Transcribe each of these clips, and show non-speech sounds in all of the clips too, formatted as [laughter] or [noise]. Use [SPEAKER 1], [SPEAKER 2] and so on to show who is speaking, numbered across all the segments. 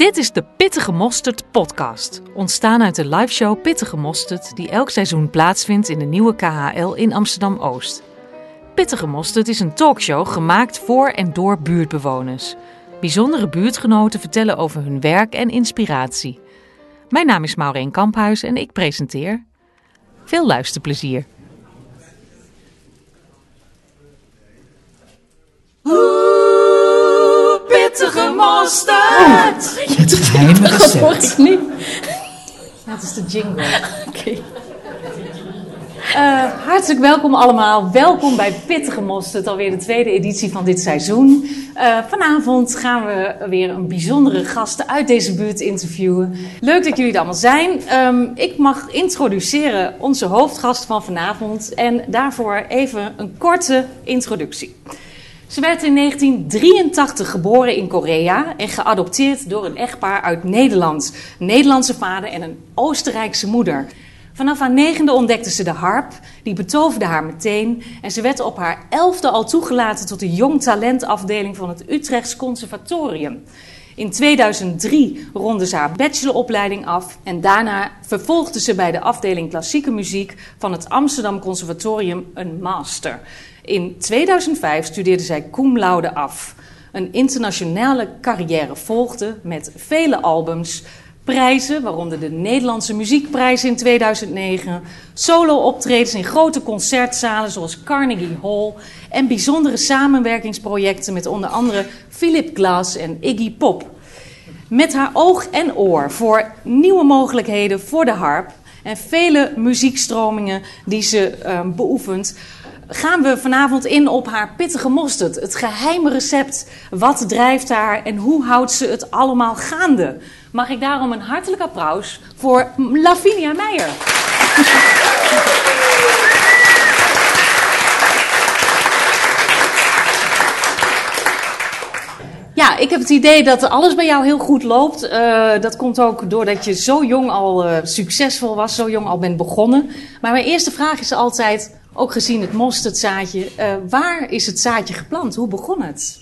[SPEAKER 1] Dit is de Pittige Mosterd podcast, ontstaan uit de liveshow Pittige Mosterd die elk seizoen plaatsvindt in de nieuwe KHL in Amsterdam-Oost. Pittige Mosterd is een talkshow gemaakt voor en door buurtbewoners. Bijzondere buurtgenoten vertellen over hun werk en inspiratie. Mijn naam is Maureen Kamphuis en ik presenteer. Veel luisterplezier.
[SPEAKER 2] Pittige mosterd.
[SPEAKER 3] Het geheime
[SPEAKER 4] Dat hoor
[SPEAKER 3] recept.
[SPEAKER 4] ik niet.
[SPEAKER 1] Dat is de jingle. [laughs]
[SPEAKER 4] Oké. Eh, hartelijk welkom allemaal. Welkom bij Pittige Mosterd, alweer de tweede editie van dit seizoen. Eh, vanavond gaan we weer een bijzondere gasten uit deze buurt interviewen. Leuk dat jullie er allemaal zijn. Ehm, ik mag introduceren onze hoofdgast van vanavond en daarvoor even een korte introductie. Ze werd in 1983 geboren in Korea en geadopteerd door een echtpaar uit Nederland. Nederlandse vader en een Oostenrijkse moeder. Vanaf haar negende ontdekte ze de harp, die betoverde haar meteen. En ze werd op haar elfde al toegelaten tot de jong talentafdeling van het Utrechts Conservatorium. In 2003 ronde ze haar bacheloropleiding af en daarna vervolgde ze bij de afdeling klassieke muziek van het Amsterdam Conservatorium een master. In 2005 studeerde zij cum laude af. Een internationale carrière volgde met vele albums, prijzen, waaronder de Nederlandse Muziekprijs in 2009, solo-optredens in grote concertzalen zoals Carnegie Hall en bijzondere samenwerkingsprojecten met onder andere Philip Glass en Iggy Pop. Met haar oog en oor voor nieuwe mogelijkheden voor de harp en vele muziekstromingen die ze eh, beoefent, gaan we vanavond in op haar pittige mosterd. Het geheime recept. Wat drijft haar en hoe houdt ze het allemaal gaande? Mag ik daarom een hartelijk applaus voor Lavinia Meijer. Ja, ik heb het idee dat alles bij jou heel goed loopt. Eh, dat komt ook doordat je zo jong al eh, succesvol was, zo jong al bent begonnen. Maar mijn eerste vraag is altijd, ook gezien het mosterdzaadje, eh waar is het zaadje geplant? Hoe begon het?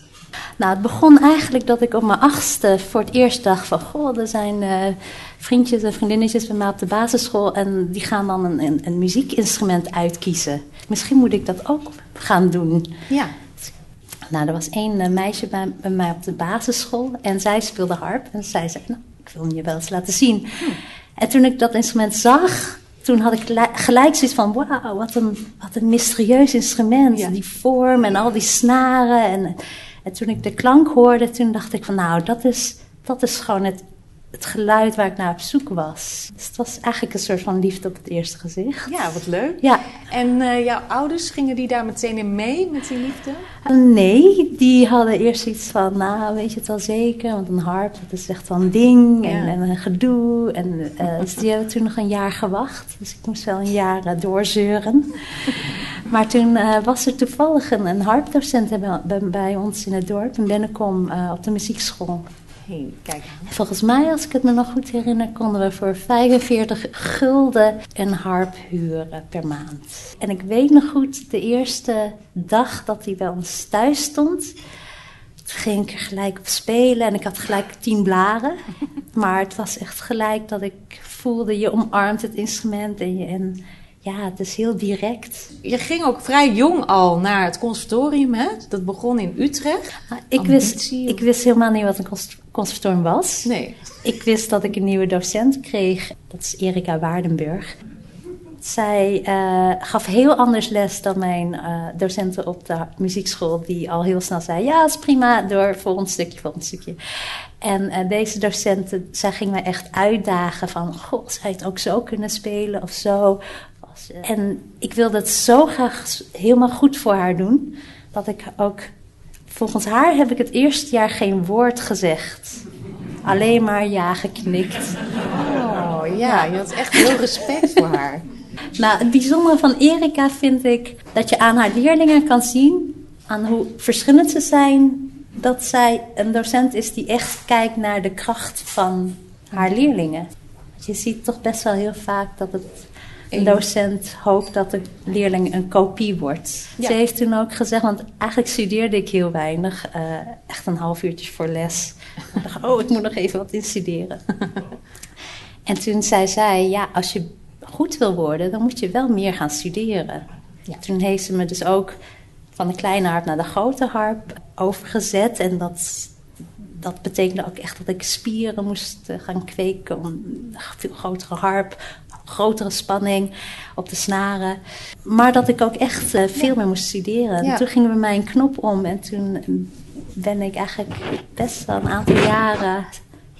[SPEAKER 3] Nou, het begon eigenlijk dat ik op mijn achtste voor het eerst dacht van... Goh, er zijn eh, vriendjes en vriendinnetjes bij mij op de basisschool... en die gaan dan een, een, een muziekinstrument uitkiezen. Misschien moet ik dat ook gaan doen.
[SPEAKER 4] Ja.
[SPEAKER 3] Nou, er was één eh, meisje bij, bij mij op de basisschool en zij speelde harp. En zij zei, nou, ik wil hem je wel eens laten zien. En toen ik dat instrument zag, toen had ik gelijk, zoiets van... Wauw, wat een, wat een mysterieus instrument.
[SPEAKER 4] Ja.
[SPEAKER 3] Die vorm en al die snaren. En, en toen ik de klank hoorde, toen dacht ik van... Nou, dat is, dat is gewoon het, het geluid waar ik naar op zoek was. Dus het was eigenlijk een soort van liefde op het eerste gezicht.
[SPEAKER 4] Ja, wat leuk.
[SPEAKER 3] Ja,
[SPEAKER 4] En eh, jouw ouders, gingen die daar meteen in mee met die liefde?
[SPEAKER 3] Nee, die hadden eerst iets van, nou weet je het wel zeker, want een harp dat is echt wel een ding en,
[SPEAKER 4] Ja.
[SPEAKER 3] en een gedoe. En, eh, dus die hebben toen nog een jaar gewacht, dus ik moest wel een jaar eh, doorzeuren. [laughs] Maar toen eh, was er toevallig een, een harpdocent bij, ons in het dorp, in Bennekom, eh, op de muziekschool. Volgens mij, als ik het me nog goed herinner, konden we voor 45 gulden een harp huren per maand. En ik weet nog goed, de eerste dag dat hij bij ons thuis stond, ging ik er gelijk op spelen en ik had gelijk tien blaren. [laughs] Maar het was echt gelijk dat ik voelde, je omarmt het instrument en, je, en ja, het is heel direct.
[SPEAKER 4] Je ging ook vrij jong al naar het conservatorium, hè? Dat begon in Utrecht.
[SPEAKER 3] Maar ik, wist,
[SPEAKER 4] of-
[SPEAKER 3] ik wist helemaal niet wat een cons- conservatorium was.
[SPEAKER 4] Nee.
[SPEAKER 3] Ik wist dat ik een nieuwe docent kreeg. Dat is Erika Waardenburg. Zij eh, gaf heel anders les dan mijn eh, docenten op de muziekschool, die al heel snel zei: Ja, is prima, door volgend stukje, volgend stukje. En eh, deze docenten, zij ging mij echt uitdagen: van, Goh, zou je het ook zo kunnen spelen of zo? En ik wilde het zo graag helemaal goed voor haar doen, dat ik ook. Volgens haar heb ik het eerste jaar geen woord gezegd. Alleen maar ja geknikt.
[SPEAKER 4] Oh ja, je had echt heel respect voor haar. [laughs]
[SPEAKER 3] Nou, het bijzondere van Erika vind ik dat je aan haar leerlingen kan zien, aan hoe verschillend ze zijn, dat zij een docent is die echt kijkt naar de kracht van haar leerlingen. Want Je ziet toch best wel heel vaak dat het een docent hoopt dat de leerling een kopie wordt.
[SPEAKER 4] Ja.
[SPEAKER 3] Ze heeft toen ook gezegd, want eigenlijk studeerde ik heel weinig, eh, echt een half uurtje voor les. Ik dacht, oh, ik moet nog even wat instuderen. [laughs] en toen zei zij, ja, als je goed wil worden, dan moet je wel meer gaan studeren. Toen heeft ze me dus ook van de kleine harp naar de grote harp overgezet. En dat, dat betekende ook echt dat ik spieren moest eh, gaan kweken om een veel grotere harp, grotere spanning op de snaren. Maar dat ik ook echt eh, veel meer moest studeren.
[SPEAKER 4] Ja.
[SPEAKER 3] Toen ging bij mij een knop om en toen ben ik eigenlijk best wel een aantal jaren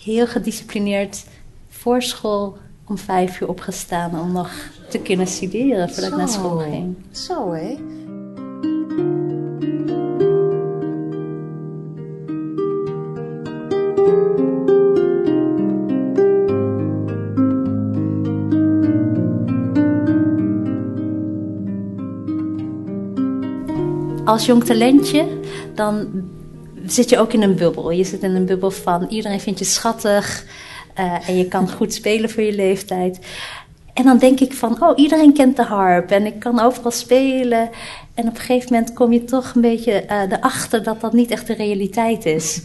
[SPEAKER 3] heel gedisciplineerd voor school om vijf uur opgestaan om nog te kunnen studeren voordat ik naar school ging.
[SPEAKER 4] Zo, hè?
[SPEAKER 3] Als jong talentje, dan zit je ook in een bubbel. Je zit in een bubbel van iedereen vindt je schattig eh, en je kan [laughs] goed spelen voor je leeftijd. En dan denk ik van, oh, iedereen kent de harp en ik kan overal spelen. En op een gegeven moment kom je toch een beetje eh, erachter dat dat niet echt de realiteit is.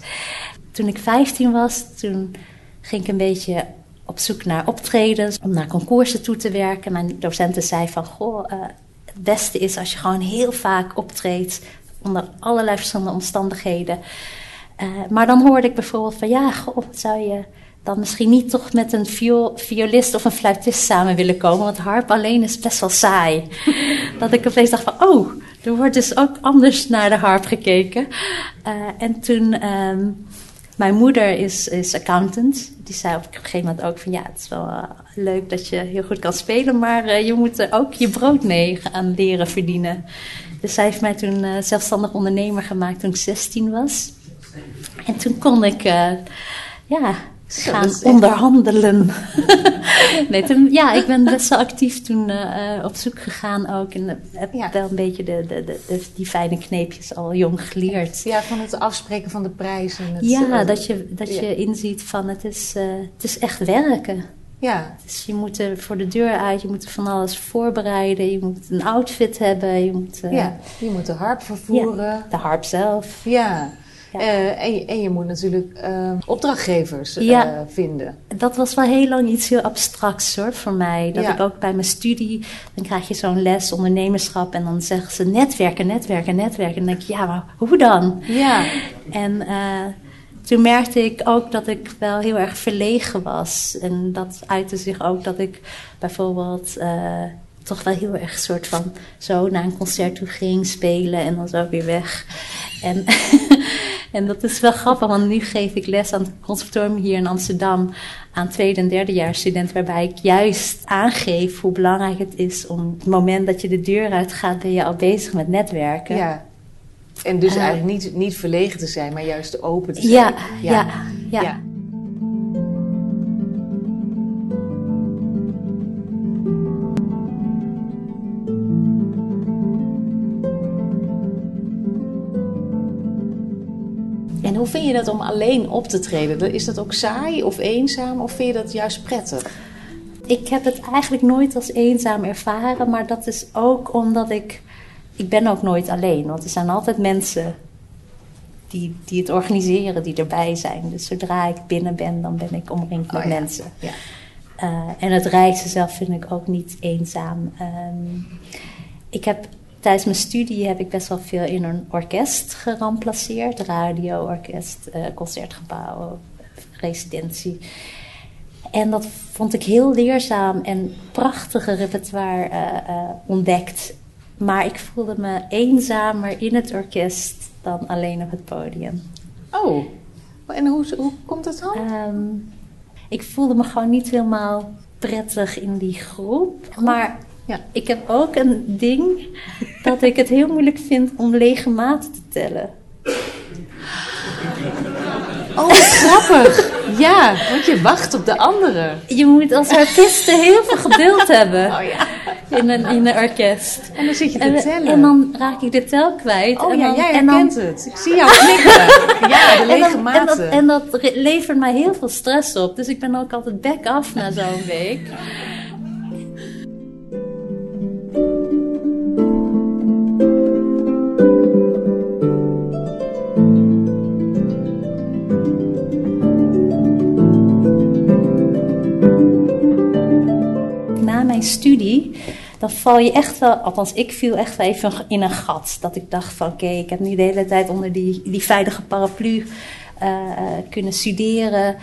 [SPEAKER 3] Toen ik 15 was, toen ging ik een beetje op zoek naar optredens, om naar concoursen toe te werken. Mijn docenten zei van, goh, eh, het beste is als je gewoon heel vaak optreedt onder allerlei verschillende omstandigheden. Eh, maar dan hoorde ik bijvoorbeeld van, ja, goh, zou je dan misschien niet toch met een violist of een fluitist samen willen komen? Want harp alleen is best wel saai. [laughs] dat ik opeens dacht van, oh, er wordt dus ook anders naar de harp gekeken. Eh, en toen... ehm, mijn moeder is, is accountant. Die zei op een gegeven moment ook van ja, het is wel eh, leuk dat je heel goed kan spelen, maar eh, je moet er ook je brood mee gaan leren verdienen. Dus zij heeft mij toen eh, zelfstandig ondernemer gemaakt toen ik 16 was. En toen kon ik ja, gaan onderhandelen. [laughs] nee, toen, ja, ik ben best wel actief toen eh, eh, op zoek gegaan ook. En heb
[SPEAKER 4] Ja.
[SPEAKER 3] wel een beetje de, de, de, die fijne kneepjes al jong geleerd.
[SPEAKER 4] Ja, van het afspreken van de prijs. En het,
[SPEAKER 3] Ja,
[SPEAKER 4] eh,
[SPEAKER 3] dat je, dat
[SPEAKER 4] ja.
[SPEAKER 3] je inziet van het is, eh, het is echt werken.
[SPEAKER 4] Ja,
[SPEAKER 3] Dus je moet er voor de deur uit, je moet er van alles voorbereiden, je moet een outfit hebben, je moet eh,
[SPEAKER 4] ja, je moet de harp vervoeren.
[SPEAKER 3] de harp zelf.
[SPEAKER 4] Ja.
[SPEAKER 3] Ja.
[SPEAKER 4] Eh, en, je, en je moet natuurlijk eh, opdrachtgevers eh, vinden.
[SPEAKER 3] Dat was wel heel lang iets heel abstracts hoor voor mij. Dat
[SPEAKER 4] Ja.
[SPEAKER 3] ik ook bij mijn studie, dan krijg je zo'n les ondernemerschap en dan zeggen ze netwerken, netwerken, netwerken. En dan denk ik, ja, maar hoe dan?
[SPEAKER 4] Ja.
[SPEAKER 3] En eh, toen merkte ik ook dat ik wel heel erg verlegen was. En dat uitte zich ook dat ik bijvoorbeeld toch wel heel erg soort van zo naar een concert toe ging spelen en dan zo weer weg. En, [laughs] en dat is wel grappig, want nu geef ik les aan het conservatorium hier in Amsterdam aan tweede en derde studenten, waarbij ik juist aangeef hoe belangrijk het is om het moment dat je de deur uitgaat, ben je al bezig met netwerken.
[SPEAKER 4] ja. En dus
[SPEAKER 3] Eh.
[SPEAKER 4] eigenlijk niet, niet verlegen te zijn, maar juist open te zijn.
[SPEAKER 3] ja, ja. ja.
[SPEAKER 4] ja. Hoe vind je dat om alleen op te treden? Is dat ook saai of eenzaam of vind je dat juist prettig?
[SPEAKER 3] Ik heb het eigenlijk nooit als eenzaam ervaren, maar dat is ook omdat ik. Ik ben ook nooit alleen, want er zijn altijd mensen die, die het organiseren, die erbij zijn. Dus zodra ik binnen ben, dan ben ik omringd met
[SPEAKER 4] Oh ja.
[SPEAKER 3] mensen.
[SPEAKER 4] Ja.
[SPEAKER 3] Eh, en het reizen zelf vind ik ook niet eenzaam. Ehm, ik heb tijdens mijn studie heb ik best wel veel in een orkest geramplaceerd. Radio, orkest, eh, concertgebouw, residentie. En dat vond ik heel leerzaam en prachtige repertoire eh, eh, ontdekt. Maar ik voelde me eenzamer in het orkest dan alleen op het podium.
[SPEAKER 4] Oh, en hoe, hoe komt dat dan?
[SPEAKER 3] Ehm, ik voelde me gewoon niet helemaal prettig in die groep. Maar
[SPEAKER 4] Ja.
[SPEAKER 3] ik heb ook een ding dat ik het heel moeilijk vind om lege maten te tellen.
[SPEAKER 4] Oh, grappig. Ja, want je wacht op de anderen.
[SPEAKER 3] Je moet als artiest heel veel geduld hebben
[SPEAKER 4] Oh ja.
[SPEAKER 3] in een, in een orkest.
[SPEAKER 4] En dan zit je te
[SPEAKER 3] En,
[SPEAKER 4] tellen.
[SPEAKER 3] en dan raak ik de tel kwijt.
[SPEAKER 4] oh
[SPEAKER 3] en
[SPEAKER 4] ja,
[SPEAKER 3] dan,
[SPEAKER 4] jij
[SPEAKER 3] en dan-
[SPEAKER 4] herkent het. Ik zie jou knikken. Ja, de
[SPEAKER 3] En,
[SPEAKER 4] lege
[SPEAKER 3] dan, en, dat, en dat levert mij heel veel stress op. Dus ik ben ook altijd back af na zo'n week. Studie, dan val je echt wel, althans ik viel echt wel even in een gat. Dat ik dacht van oké, ik heb nu de hele tijd onder die, die veilige paraplu eh, kunnen studeren,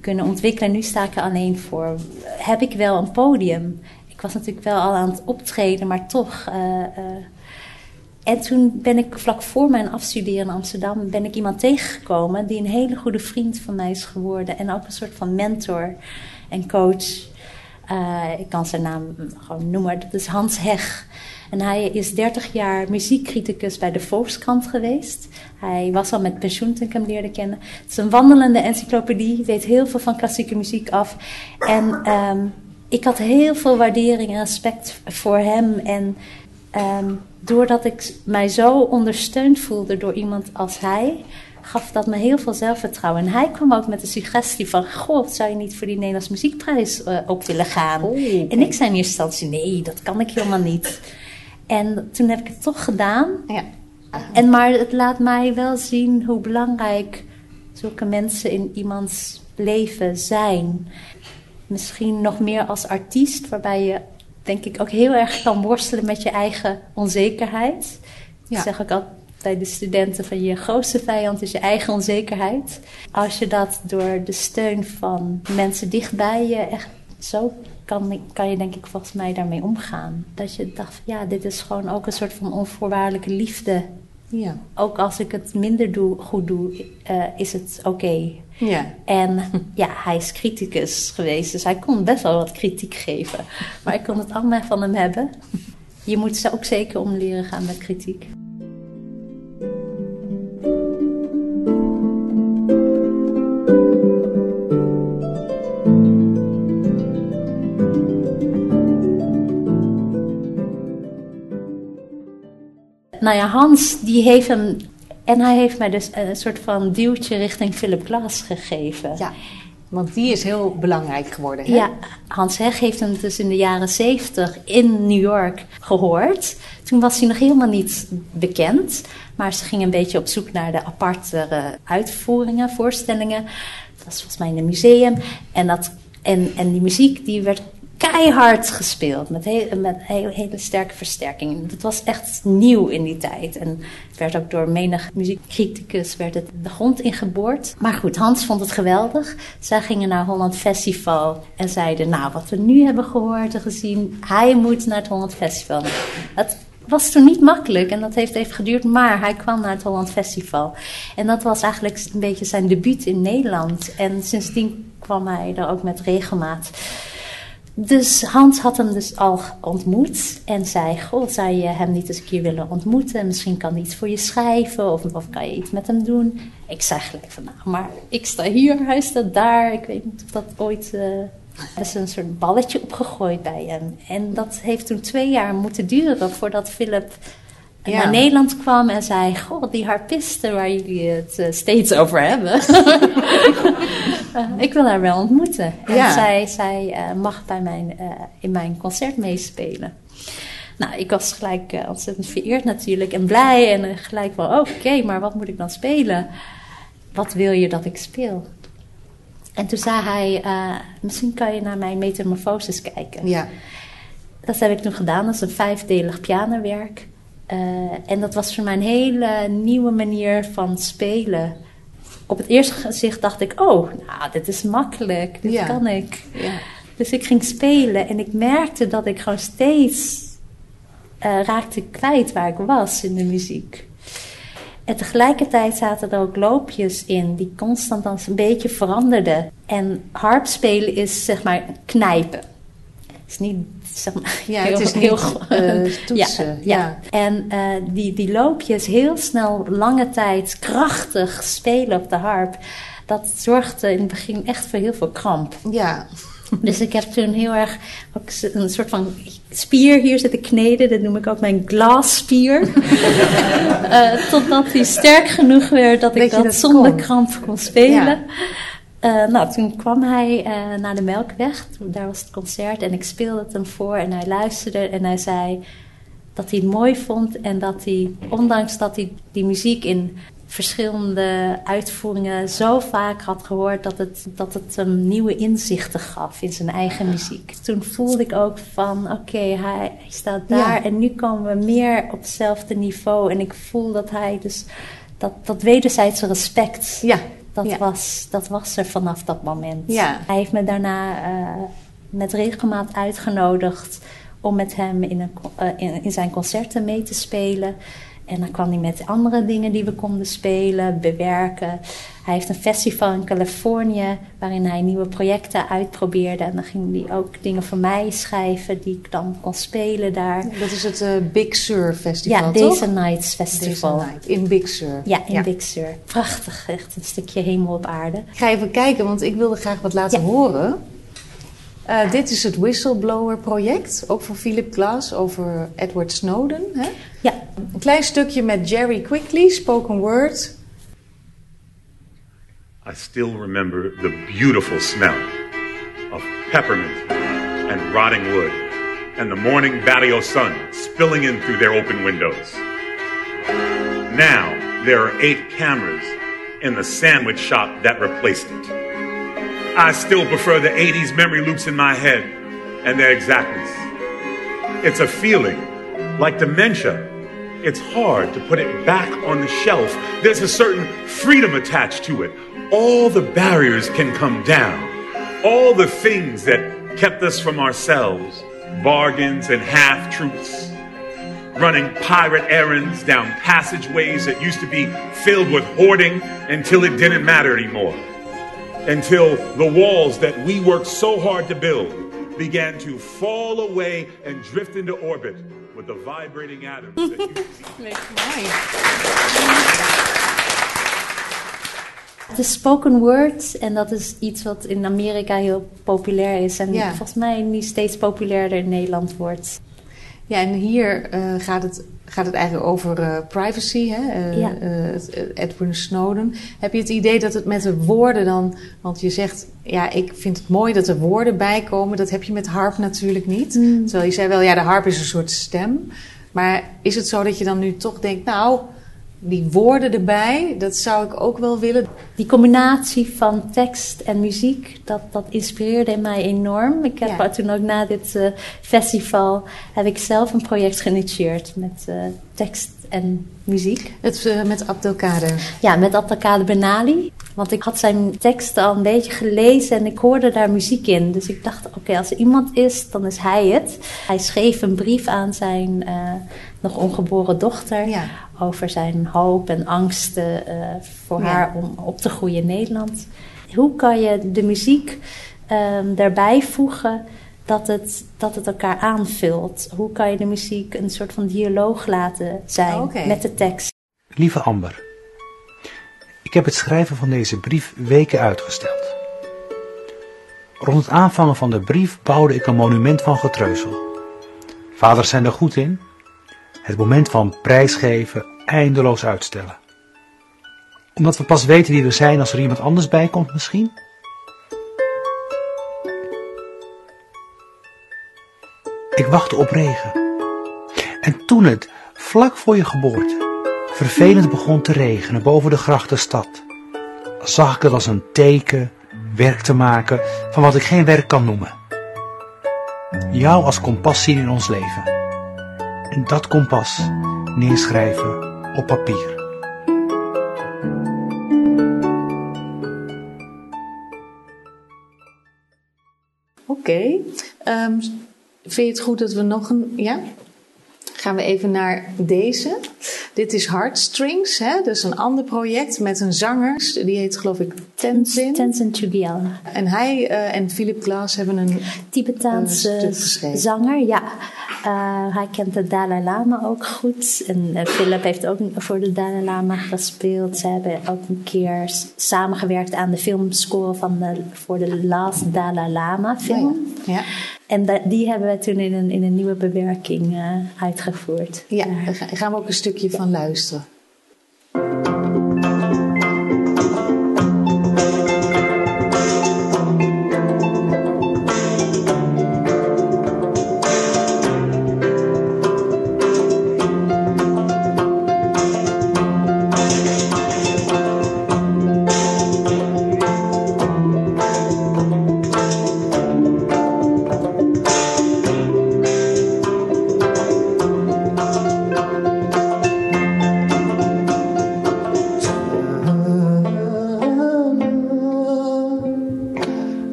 [SPEAKER 3] kunnen ontwikkelen. Nu sta ik er alleen voor. Heb ik wel een podium? Ik was natuurlijk wel al aan het optreden, maar toch. eh, eh, en toen ben ik vlak voor mijn afstuderen in Amsterdam ben ik iemand tegengekomen die een hele goede vriend van mij is geworden en ook een soort van mentor en coach. Eh, ik kan zijn naam gewoon noemen. Dat is Hans Heg. En hij is 30 jaar muziekcriticus bij de Volkskrant geweest. Hij was al met pensioen toen ik hem leerde kennen. Het is een wandelende encyclopedie, weet heel veel van klassieke muziek af. En ehm, ik had heel veel waardering en respect voor hem. En ehm, doordat ik mij zo ondersteund voelde door iemand als hij, gaf dat me heel veel zelfvertrouwen. En hij kwam ook met de suggestie van... Goh, zou je niet voor die Nederlands Muziekprijs eh, op willen gaan? En ik zei in eerste instantie, nee, dat kan ik helemaal niet. En toen heb ik het toch gedaan.
[SPEAKER 4] Ja.
[SPEAKER 3] En, maar het laat mij wel zien hoe belangrijk zulke mensen in iemands leven zijn. Misschien nog meer als artiest, waarbij je denk ik ook heel erg kan worstelen met je eigen onzekerheid.
[SPEAKER 4] Ja.
[SPEAKER 3] Ik zeg ook altijd bij de studenten van je grootste vijand is je eigen onzekerheid. Als je dat door de steun van mensen dichtbij je echt zo kan, kan je denk ik volgens mij daarmee omgaan. Dat je dacht, ja, dit is gewoon ook een soort van onvoorwaardelijke liefde.
[SPEAKER 4] Ja.
[SPEAKER 3] Ook als ik het minder doe, goed doe, eh, is het oké.
[SPEAKER 4] Ja.
[SPEAKER 3] En ja, hij is criticus geweest, dus hij kon best wel wat kritiek geven. Maar ik kon het allemaal van hem hebben. Je moet ze ook zeker om leren gaan met kritiek. Nou ja, Hans, die heeft hem. En hij heeft mij dus een soort van duwtje richting Philip Glass gegeven.
[SPEAKER 4] ja. Want die is heel belangrijk geworden. Hè?
[SPEAKER 3] Ja, Hans Heg heeft hem dus in de jaren zeventig in New York gehoord. Toen was hij nog helemaal niet bekend. Maar ze gingen een beetje op zoek naar de apartere uitvoeringen, voorstellingen. Dat was volgens mij in een museum. En, dat, en, en die muziek die werd keihard gespeeld. Met, heel, met hele sterke versterking. Dat was echt nieuw in die tijd. En het werd ook door menig muziekcriticus werd het de grond ingeboord. Maar goed, Hans vond het geweldig. Zij gingen naar Holland Festival en zeiden... nou, wat we nu hebben gehoord en gezien... hij moet naar het Holland Festival. Dat was toen niet makkelijk en dat heeft even geduurd, maar hij kwam naar het Holland Festival. En dat was eigenlijk een beetje zijn debuut in Nederland. En sindsdien kwam hij er ook met regelmaat. Dus Hans had hem dus al ontmoet en zei: Goh, zou je hem niet eens een keer willen ontmoeten? Misschien kan hij iets voor je schrijven of, of kan je iets met hem doen? Ik zei gelijk van: Nou, maar ik sta hier, hij staat daar. Ik weet niet of dat ooit. Uh, er is een soort balletje opgegooid bij hem. En dat heeft toen twee jaar moeten duren voordat Philip
[SPEAKER 4] Ja.
[SPEAKER 3] naar Nederland kwam en zei: Goh, die harpisten waar jullie het eh, steeds over hebben. [laughs] Eh, ik wil haar wel ontmoeten. En
[SPEAKER 4] Ja.
[SPEAKER 3] zij, zij eh, mag bij mijn, eh, in mijn concert meespelen. Nou, ik was gelijk ontzettend vereerd natuurlijk en blij. En gelijk van, oké, maar wat moet ik dan spelen? Wat wil je dat ik speel? En toen zei hij, misschien kan je naar mijn metamorfoses kijken.
[SPEAKER 4] Ja.
[SPEAKER 3] Dat heb ik toen gedaan. Dat is een vijfdelig pianowerk. En dat was voor mij een hele nieuwe manier van spelen. Op het eerste gezicht dacht ik, oh, nou, dit is makkelijk. Dit
[SPEAKER 4] Ja.
[SPEAKER 3] kan ik.
[SPEAKER 4] Ja.
[SPEAKER 3] Dus ik ging spelen en ik merkte dat ik gewoon steeds eh, raakte kwijt waar ik was in de muziek. En tegelijkertijd zaten er ook loopjes in die constant dan een beetje veranderden. En harpspelen is zeg maar knijpen. Het is niet zeg maar,
[SPEAKER 4] Ja, [laughs] het is niet, eh, toetsen, ja.
[SPEAKER 3] En eh, die, die loopjes heel snel lange tijd krachtig spelen op de harp. Dat zorgde in het begin echt voor heel veel kramp.
[SPEAKER 4] Ja.
[SPEAKER 3] Dus ik heb toen heel erg een soort van spier hier zitten kneden. Dat noem ik ook mijn glasspier. [laughs] Eh totdat die sterk genoeg werd dat ik
[SPEAKER 4] Dat je
[SPEAKER 3] dat,
[SPEAKER 4] dat
[SPEAKER 3] zonder
[SPEAKER 4] kon.
[SPEAKER 3] kramp kon spelen.
[SPEAKER 4] Ja.
[SPEAKER 3] Uh, nou, toen kwam hij uh, naar de Melkweg. Daar was het concert en ik speelde het hem voor. En hij luisterde en hij zei dat hij het mooi vond. En dat hij, ondanks dat hij die muziek in verschillende uitvoeringen zo vaak had gehoord dat het, dat het hem nieuwe inzichten gaf in zijn eigen muziek. Toen voelde ik ook van oké, hij, staat daar en nu komen we meer op hetzelfde niveau. En ik voel dat hij dus dat, dat wederzijdse respect. Ja. Dat, Was, dat was er vanaf dat moment. Ja. Hij heeft me daarna uh, met regelmaat uitgenodigd om met hem in, een, uh, in, in zijn concerten mee te spelen. En dan kwam hij met andere dingen die we konden spelen, bewerken. Hij heeft een festival in Californië waarin hij nieuwe projecten uitprobeerde. En dan ging hij ook dingen voor mij schrijven die ik dan kon spelen daar.
[SPEAKER 4] Dat is het uh, Big Sur Festival,
[SPEAKER 3] Ja, Deze Nights Festival.
[SPEAKER 4] Night, in Big Sur.
[SPEAKER 3] Ja, in Big Sur. Prachtig, echt een stukje hemel op aarde.
[SPEAKER 4] Ik ga even kijken, want ik wilde graag wat laten horen. Uh, dit is het Whistleblower project, ook van Philip Glass over Edward Snowden. Hè? Ja. Een klein stukje met Jerry Quickly, spoken word.
[SPEAKER 5] I still remember the beautiful smell of peppermint and rotting wood and the morning barrio sun spilling in through their open windows. Now there are eight cameras in the sandwich shop that replaced it. I still prefer the 80s memory loops in my head and their exactness. It's a feeling like dementia. It's hard to put it back on the shelf. There's a certain freedom attached to it. All the barriers can come down. All the things that kept us from ourselves, bargains and half truths, running pirate errands down passageways that used to be filled with hoarding until it didn't matter anymore until the walls that we worked so hard to build began to fall away and drift into orbit with the vibrating atoms that you [laughs] see.
[SPEAKER 3] Het is spoken word en dat is iets wat in Amerika heel populair is en ja. volgens mij nu steeds populairder in Nederland wordt.
[SPEAKER 4] Ja, en hier uh, gaat het gaat het eigenlijk over uh, privacy, hè? Uh, ja. uh, Edward Snowden. Heb je het idee dat het met de woorden dan, want je zegt, ja, ik vind het mooi dat er woorden bij komen. Dat heb je met harp natuurlijk niet. Mm. Terwijl je zei wel, ja, de harp is een soort stem. Maar is het zo dat je dan nu toch denkt, nou, die woorden erbij, dat zou ik ook wel willen.
[SPEAKER 3] Die combinatie van tekst en muziek, dat, dat inspireerde mij enorm. Ik heb toen ook na dit uh, festival, heb ik zelf een project geïnitieerd met uh, tekst en muziek.
[SPEAKER 4] Het uh, met Abdelkader?
[SPEAKER 3] Ja, met Abdelkader Benali. Want ik had zijn teksten al een beetje gelezen en ik hoorde daar muziek in. Dus ik dacht, oké, als er iemand is, dan is hij het. Hij schreef een brief aan zijn nog ongeboren dochter over zijn hoop en angsten uh, voor haar om op te groeien in Nederland. Hoe kan je de muziek um, daarbij voegen dat het, dat het elkaar aanvult? Hoe kan je de muziek een soort van dialoog laten zijn okay. met de tekst?
[SPEAKER 6] Lieve Amber, ik heb het schrijven van deze brief weken uitgesteld. Rond het aanvangen van de brief bouwde ik een monument van getreuzel. Vaders zijn er goed in, het moment van prijsgeven eindeloos uitstellen. Omdat we pas weten wie we zijn als er iemand anders bij komt misschien? Ik wachtte op regen. En toen het, vlak voor je geboorte, vervelend begon te regenen boven de grachtenstad, zag ik het als een teken werk te maken van wat ik geen werk kan noemen. Jou als compassie in ons leven en dat kompas neerschrijven op papier.
[SPEAKER 4] Oké. Okay. Um, vind je het goed dat we nog een. Ja? Gaan we even naar deze. Dit is Heartstrings, hè? is een ander project met een zanger. Die heet geloof ik Tenzin.
[SPEAKER 3] Tenzin Chugyal.
[SPEAKER 4] En hij uh, en Philip Glass hebben een
[SPEAKER 3] Tibetaanse zanger, ja. Uh, hij kent de Dalai Lama ook goed. En uh, Philip heeft ook voor de Dalai Lama gespeeld. Ze hebben ook een keer samengewerkt aan de filmscore van de, voor de Last Dalai Lama film. Oh ja. ja. En die hebben we toen in een, in een nieuwe bewerking uh, uitgevoerd.
[SPEAKER 4] Ja, daar gaan we ook een stukje van luisteren.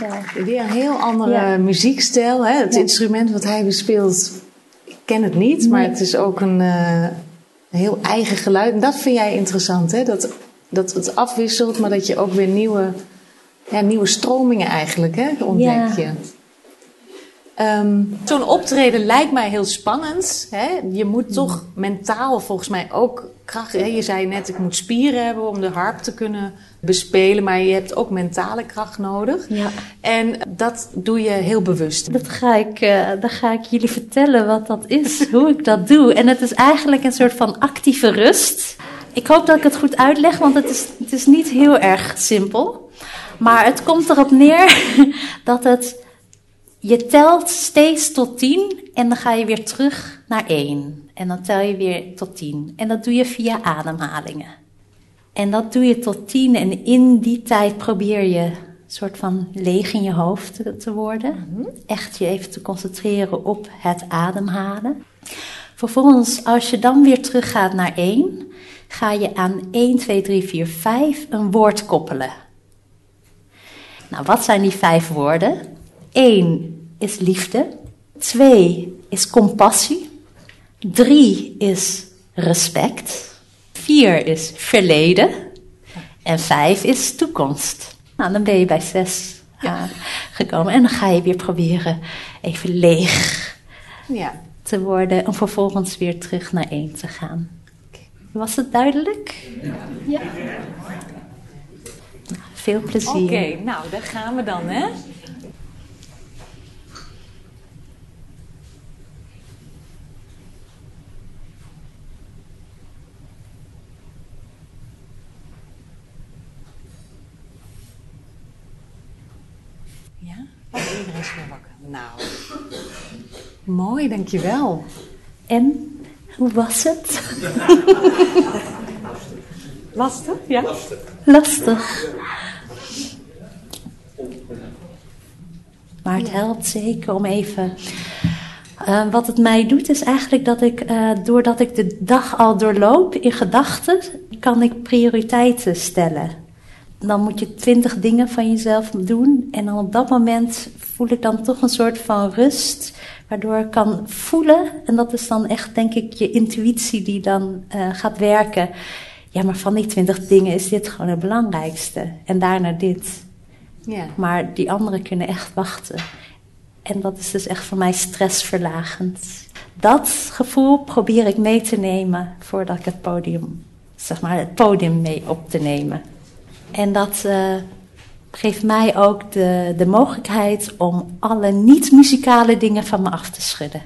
[SPEAKER 4] Ja. weer een heel andere muziekstijl. Hè? Het instrument wat hij bespeelt, ik ken het niet, maar het is ook een, uh, heel eigen geluid. En dat vind jij interessant, hè? Dat, dat het afwisselt, maar dat je ook weer nieuwe, ja, nieuwe stromingen eigenlijk hè, ontdek je. Ehm, zo'n optreden lijkt mij heel spannend. Hè? Je moet toch mentaal volgens mij ook kracht. Hè? Je zei net, ik moet spieren hebben om de harp te kunnen bespelen, maar je hebt ook mentale kracht nodig. Ja. En dat doe je heel bewust.
[SPEAKER 3] Dat ga ik, uh, dan ga ik jullie vertellen wat dat is, [laughs] hoe ik dat doe. En het is eigenlijk een soort van actieve rust. Ik hoop dat ik het goed uitleg, want het is, het is niet heel erg simpel. Maar het komt erop neer [laughs] dat het. Je telt steeds tot tien en dan ga je weer terug naar één. En dan tel je weer tot tien. En dat doe je via ademhalingen. En dat doe je tot tien en in die tijd probeer je een soort van leeg in je hoofd te, worden. Mhm. Echt je even te concentreren op het ademhalen. Vervolgens, als je dan weer teruggaat naar één, ga je aan 1, 2, 3, 4, 5 een woord koppelen. Nou, wat zijn die vijf woorden? 1 is liefde. 2 is compassie. 3 is respect. Vier is verleden. En vijf is toekomst. Nou, dan ben je bij zes uh, gekomen. En dan ga je weer proberen even leeg ja. te worden. Om vervolgens weer terug naar één te gaan. Was het duidelijk? Ja. Veel plezier.
[SPEAKER 4] Oké, nou, daar gaan we dan, hè? Oh, iedereen is weer wakker. Nou, mooi, dankjewel.
[SPEAKER 3] En, hoe was het?
[SPEAKER 4] Lastig, ja?
[SPEAKER 3] Lastig. Maar het helpt zeker om even. Uh, wat het mij doet is eigenlijk dat ik, uh, doordat ik de dag al doorloop in gedachten, kan ik prioriteiten stellen dan moet je twintig dingen van jezelf doen. En dan op dat moment voel ik dan toch een soort van rust, waardoor ik kan voelen. En dat is dan echt, denk ik, je intuïtie die dan uh, gaat werken. Ja, maar van die twintig dingen is dit gewoon het belangrijkste. En daarna dit. Ja. Maar die anderen kunnen echt wachten. En dat is dus echt voor mij stressverlagend. Dat gevoel probeer ik mee te nemen voordat ik het podium, zeg maar, het podium mee op te nemen. En dat uh, geeft mij ook de, de mogelijkheid om alle niet-muzikale dingen van me af te schudden.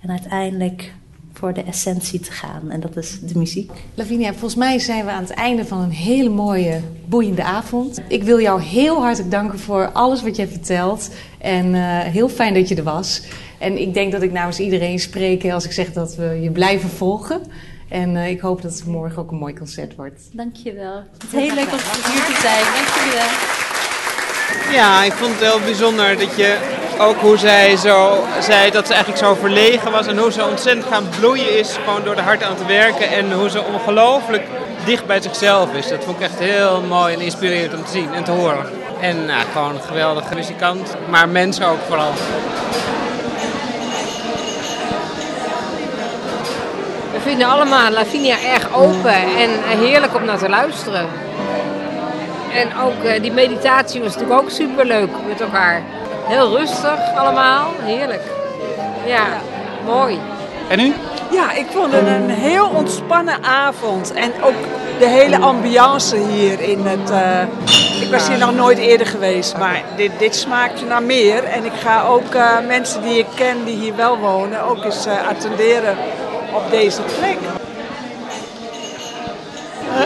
[SPEAKER 3] En uiteindelijk voor de essentie te gaan. En dat is de muziek.
[SPEAKER 4] Lavinia, volgens mij zijn we aan het einde van een hele mooie, boeiende avond. Ik wil jou heel hartelijk danken voor alles wat je vertelt. En uh, heel fijn dat je er was. En ik denk dat ik namens iedereen spreek als ik zeg dat we je blijven volgen. En uh, ik hoop dat het morgen ook een mooi concert wordt.
[SPEAKER 3] Dankjewel. Het is heel leuk om hier te zijn. Dankjewel.
[SPEAKER 7] Ja, ik vond het heel bijzonder dat je ook hoe zij zo zei dat ze eigenlijk zo verlegen was en hoe ze ontzettend gaan bloeien is, gewoon door de hart aan te werken en hoe ze ongelooflijk dicht bij zichzelf is. Dat vond ik echt heel mooi en inspirerend om te zien en te horen. En nou, gewoon een geweldige muzikant, maar mens ook vooral.
[SPEAKER 8] Vinden allemaal Lavinia erg open en heerlijk om naar te luisteren. En ook die meditatie was natuurlijk ook superleuk met elkaar. Heel rustig allemaal, heerlijk. Ja, mooi.
[SPEAKER 7] En u?
[SPEAKER 9] Ja, ik vond het een heel ontspannen avond. En ook de hele ambiance hier in het... Uh, ik was hier nog nooit eerder geweest, maar dit, dit smaakt naar meer. En ik ga ook uh, mensen die ik ken, die hier wel wonen, ook eens uh, attenderen op deze plek.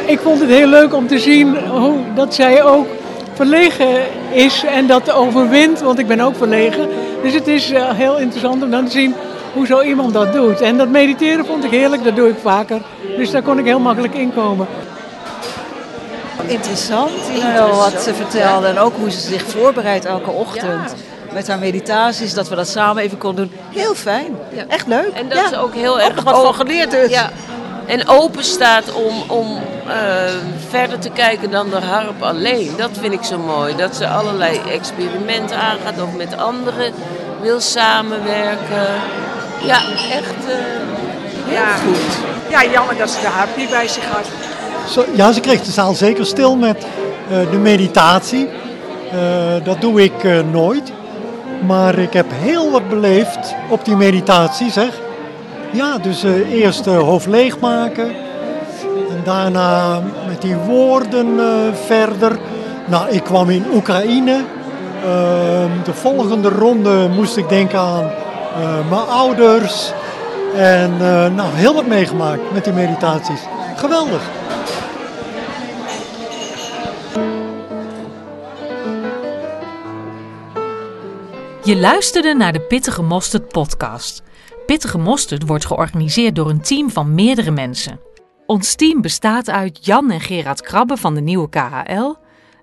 [SPEAKER 10] ik vond het heel leuk om te zien hoe dat zij ook verlegen is en dat overwint, want ik ben ook verlegen. Dus het is uh, heel interessant om dan te zien hoe zo iemand dat doet. En dat mediteren vond ik heerlijk, dat doe ik vaker. Dus daar kon ik heel makkelijk in komen.
[SPEAKER 11] Interessant, Interessant. wat ze vertelde en ook hoe ze zich voorbereidt elke ochtend. Ja met haar meditaties, dat we dat samen even konden doen. Heel fijn. Ja. Echt leuk.
[SPEAKER 12] En dat ze ook heel erg...
[SPEAKER 11] Ook wat van geleerd dus.
[SPEAKER 12] Ja. En open staat om, om uh, verder te kijken dan de harp alleen. Dat vind ik zo mooi. Dat ze allerlei experimenten aangaat of met anderen wil samenwerken. Ja, echt uh, heel
[SPEAKER 9] ja.
[SPEAKER 12] goed.
[SPEAKER 9] Ja, jammer dat ze de harp niet bij zich had.
[SPEAKER 13] Zo, ja, ze kreeg de zaal zeker stil met uh, de meditatie. dat doe ik nooit. Maar ik heb heel wat beleefd op die meditatie, zeg. Ja, dus uh, eerst uh, hoofd leegmaken. En daarna met die woorden uh, verder. Nou, ik kwam in Oekraïne. Ehm, de volgende ronde moest ik denken aan mijn ouders. En nou, heel wat meegemaakt met die meditaties. Geweldig.
[SPEAKER 1] Je luisterde naar de Pittige Mosterd podcast. Pittige Mosterd wordt georganiseerd door een team van meerdere mensen. Ons team bestaat uit Jan en Gerard Krabbe van de nieuwe KHL,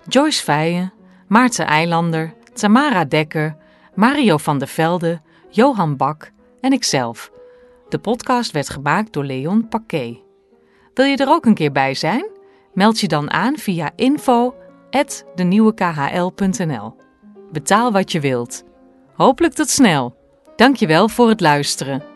[SPEAKER 1] Joyce Feijen, Maarten Eilander, Tamara Dekker, Mario van der Velde, Johan Bak en ikzelf. De podcast werd gemaakt door Leon Paquet. Wil je er ook een keer bij zijn? Meld je dan aan via info@denieuwekhl.nl. Betaal wat je wilt. Hopelijk tot snel. Dankjewel voor het luisteren.